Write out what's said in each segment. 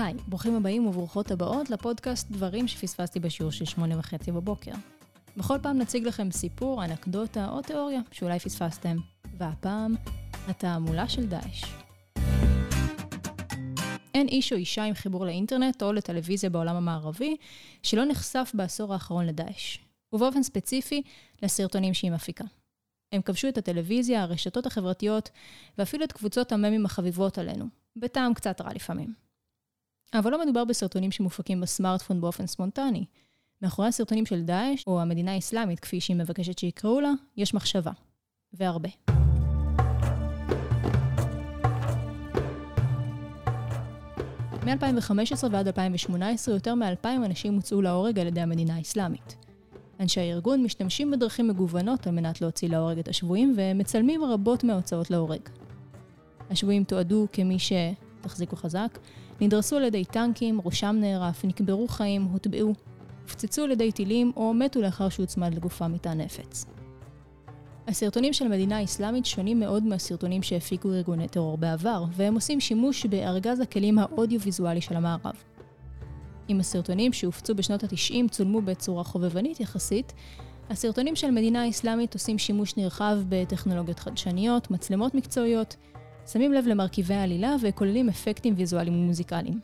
היי, ברוכים הבאים וברוכות הבאות לפודקאסט דברים שפספסתי בשיעור של שמונה וחצי בבוקר. בכל פעם נציג לכם סיפור, אנקדוטה או תיאוריה שאולי פספסתם. והפעם, התעמולה של דאעש. אין איש או אישה עם חיבור לאינטרנט או לטלוויזיה בעולם המערבי שלא נחשף בעשור האחרון לדאעש, ובאופן ספציפי, לסרטונים שהיא מפיקה. הם כבשו את הטלוויזיה, הרשתות החברתיות, ואפילו את קבוצות הממים החביבות עלינו, בטעם קצת רע לפעמים. אבל לא מדובר בסרטונים שמופקים בסמארטפון באופן ספונטני. מאחורי הסרטונים של דאעש, או המדינה האסלאמית, כפי שהיא מבקשת שיקראו לה, יש מחשבה. והרבה. מ-2015 ועד 2018 יותר מ-2,000 אנשים הוצאו להורג על ידי המדינה האסלאמית. אנשי הארגון משתמשים בדרכים מגוונות על מנת להוציא להורג את השבויים, ומצלמים רבות מההוצאות להורג. השבויים תועדו כמי ש... תחזיקו חזק, נדרסו על ידי טנקים, ראשם נערף, נקברו חיים, הוטבעו, הופצצו על ידי טילים או מתו לאחר שהוצמד לגופם מטען נפץ. הסרטונים של המדינה האסלאמית שונים מאוד מהסרטונים שהפיקו ארגוני טרור בעבר, והם עושים שימוש בארגז הכלים האודיו-ויזואלי של המערב. אם הסרטונים שהופצו בשנות ה-90 צולמו בצורה חובבנית יחסית, הסרטונים של המדינה האסלאמית עושים שימוש נרחב בטכנולוגיות חדשניות, מצלמות מקצועיות, שמים לב למרכיבי העלילה וכוללים אפקטים ויזואליים ומוזיקליים.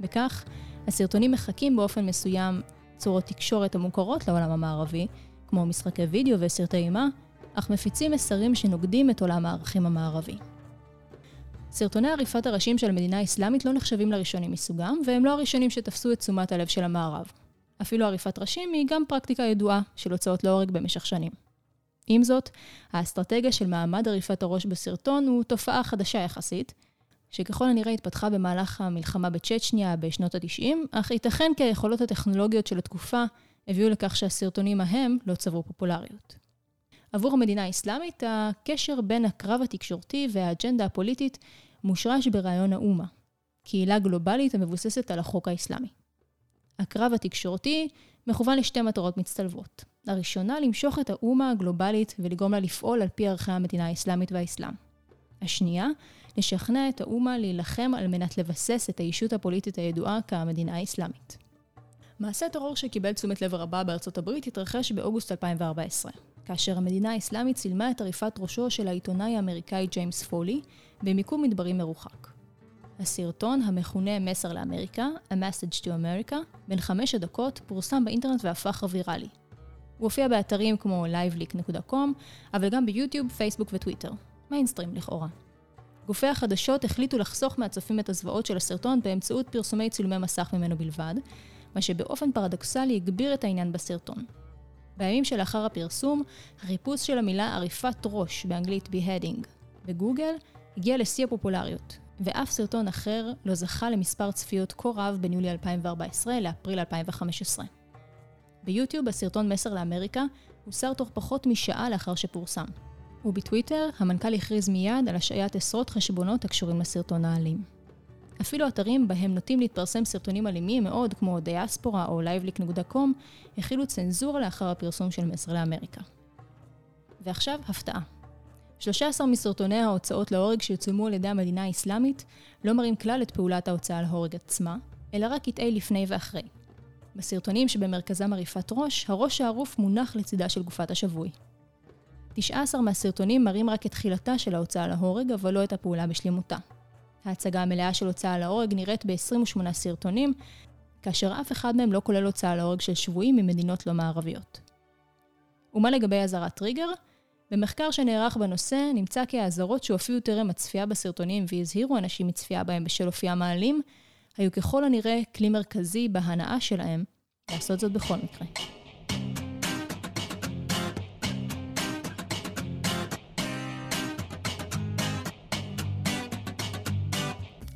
בכך, הסרטונים מחקים באופן מסוים צורות תקשורת המוכרות לעולם המערבי, כמו משחקי וידאו וסרטי אימה, אך מפיצים מסרים שנוגדים את עולם הערכים המערבי. סרטוני עריפת הראשים של המדינה האסלאמית לא נחשבים לראשונים מסוגם, והם לא הראשונים שתפסו את תשומת הלב של המערב. אפילו עריפת ראשים היא גם פרקטיקה ידועה של הוצאות להורג במשך שנים. עם זאת, האסטרטגיה של מעמד עריפת הראש בסרטון הוא תופעה חדשה יחסית, שככל הנראה התפתחה במהלך המלחמה בצ'צ'ניה בשנות ה-90, אך ייתכן כי היכולות הטכנולוגיות של התקופה הביאו לכך שהסרטונים ההם לא צברו פופולריות. עבור המדינה האסלאמית, הקשר בין הקרב התקשורתי והאג'נדה הפוליטית מושרש ברעיון האומה, קהילה גלובלית המבוססת על החוק האסלאמי. הקרב התקשורתי מכוון לשתי מטרות מצטלבות. הראשונה, למשוך את האומה הגלובלית ולגרום לה לפעול על פי ערכי המדינה האסלאמית והאסלאם. השנייה, לשכנע את האומה להילחם על מנת לבסס את הישות הפוליטית הידועה כמדינה האסלאמית. מעשה טרור שקיבל תשומת לב רבה בארצות הברית התרחש באוגוסט 2014, כאשר המדינה האסלאמית צילמה את עריפת ראשו של העיתונאי האמריקאי ג'יימס פולי במיקום מדברי מרוחק. הסרטון, המכונה מסר לאמריקה, A Message to America, בן חמש הדקות, פורסם באינטרנט והפך ויראלי. הוא הופיע באתרים כמו liveleak.com, אבל גם ביוטיוב, פייסבוק וטוויטר. מיינסטרים לכאורה. גופי החדשות החליטו לחסוך מהצופים את הזוועות של הסרטון באמצעות פרסומי צילומי מסך ממנו בלבד, מה שבאופן פרדוקסלי הגביר את העניין בסרטון. בימים שלאחר הפרסום, החיפוש של המילה עריפת ראש, באנגלית beheading, בגוגל, הגיע לשיא הפופולריות, ואף סרטון אחר לא זכה למספר צפיות כה רב בין יולי 2014 לאפריל 2015. ביוטיוב הסרטון מסר לאמריקה הוסר תוך פחות משעה לאחר שפורסם. ובטוויטר המנכ"ל הכריז מיד על השעיית עשרות חשבונות הקשורים לסרטון האלים. אפילו אתרים בהם נוטים להתפרסם סרטונים אלימים מאוד, כמו דיאספורה או liveleak.com, הכילו צנזורה לאחר הפרסום של מסר לאמריקה. ועכשיו, הפתעה. 13 מסרטוני ההוצאות להורג שיצולמו על ידי המדינה האסלאמית לא מראים כלל את פעולת ההוצאה להורג עצמה, אלא רק קטעי לפני ואחרי. בסרטונים שבמרכזם עריפת ראש, הראש הערוף מונח לצידה של גופת השבוי. 19 מהסרטונים מראים רק את תחילתה של ההוצאה להורג, אבל לא את הפעולה בשלמותה. ההצגה המלאה של הוצאה להורג נראית ב-28 סרטונים, כאשר אף אחד מהם לא כולל הוצאה להורג של שבויים ממדינות לא מערביות. ומה לגבי אזהרת טריגר? במחקר שנערך בנושא, נמצא כי האזהרות שהופיעו טרם הצפייה בסרטונים והזהירו אנשים מצפייה בהם בשל אופיים האלים, היו ככל הנראה כלי מרכזי בהנאה שלהם לעשות זאת בכל מקרה.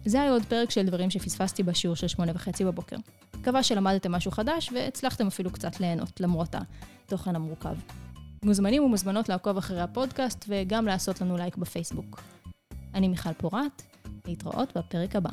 זה היה עוד פרק של דברים שפספסתי בשיעור של שמונה וחצי בבוקר. מקווה שלמדתם משהו חדש והצלחתם אפילו קצת ליהנות למרות התוכן המורכב. מוזמנים ומוזמנות לעקוב אחרי הפודקאסט וגם לעשות לנו לייק בפייסבוק. אני מיכל פורת, להתראות בפרק הבא.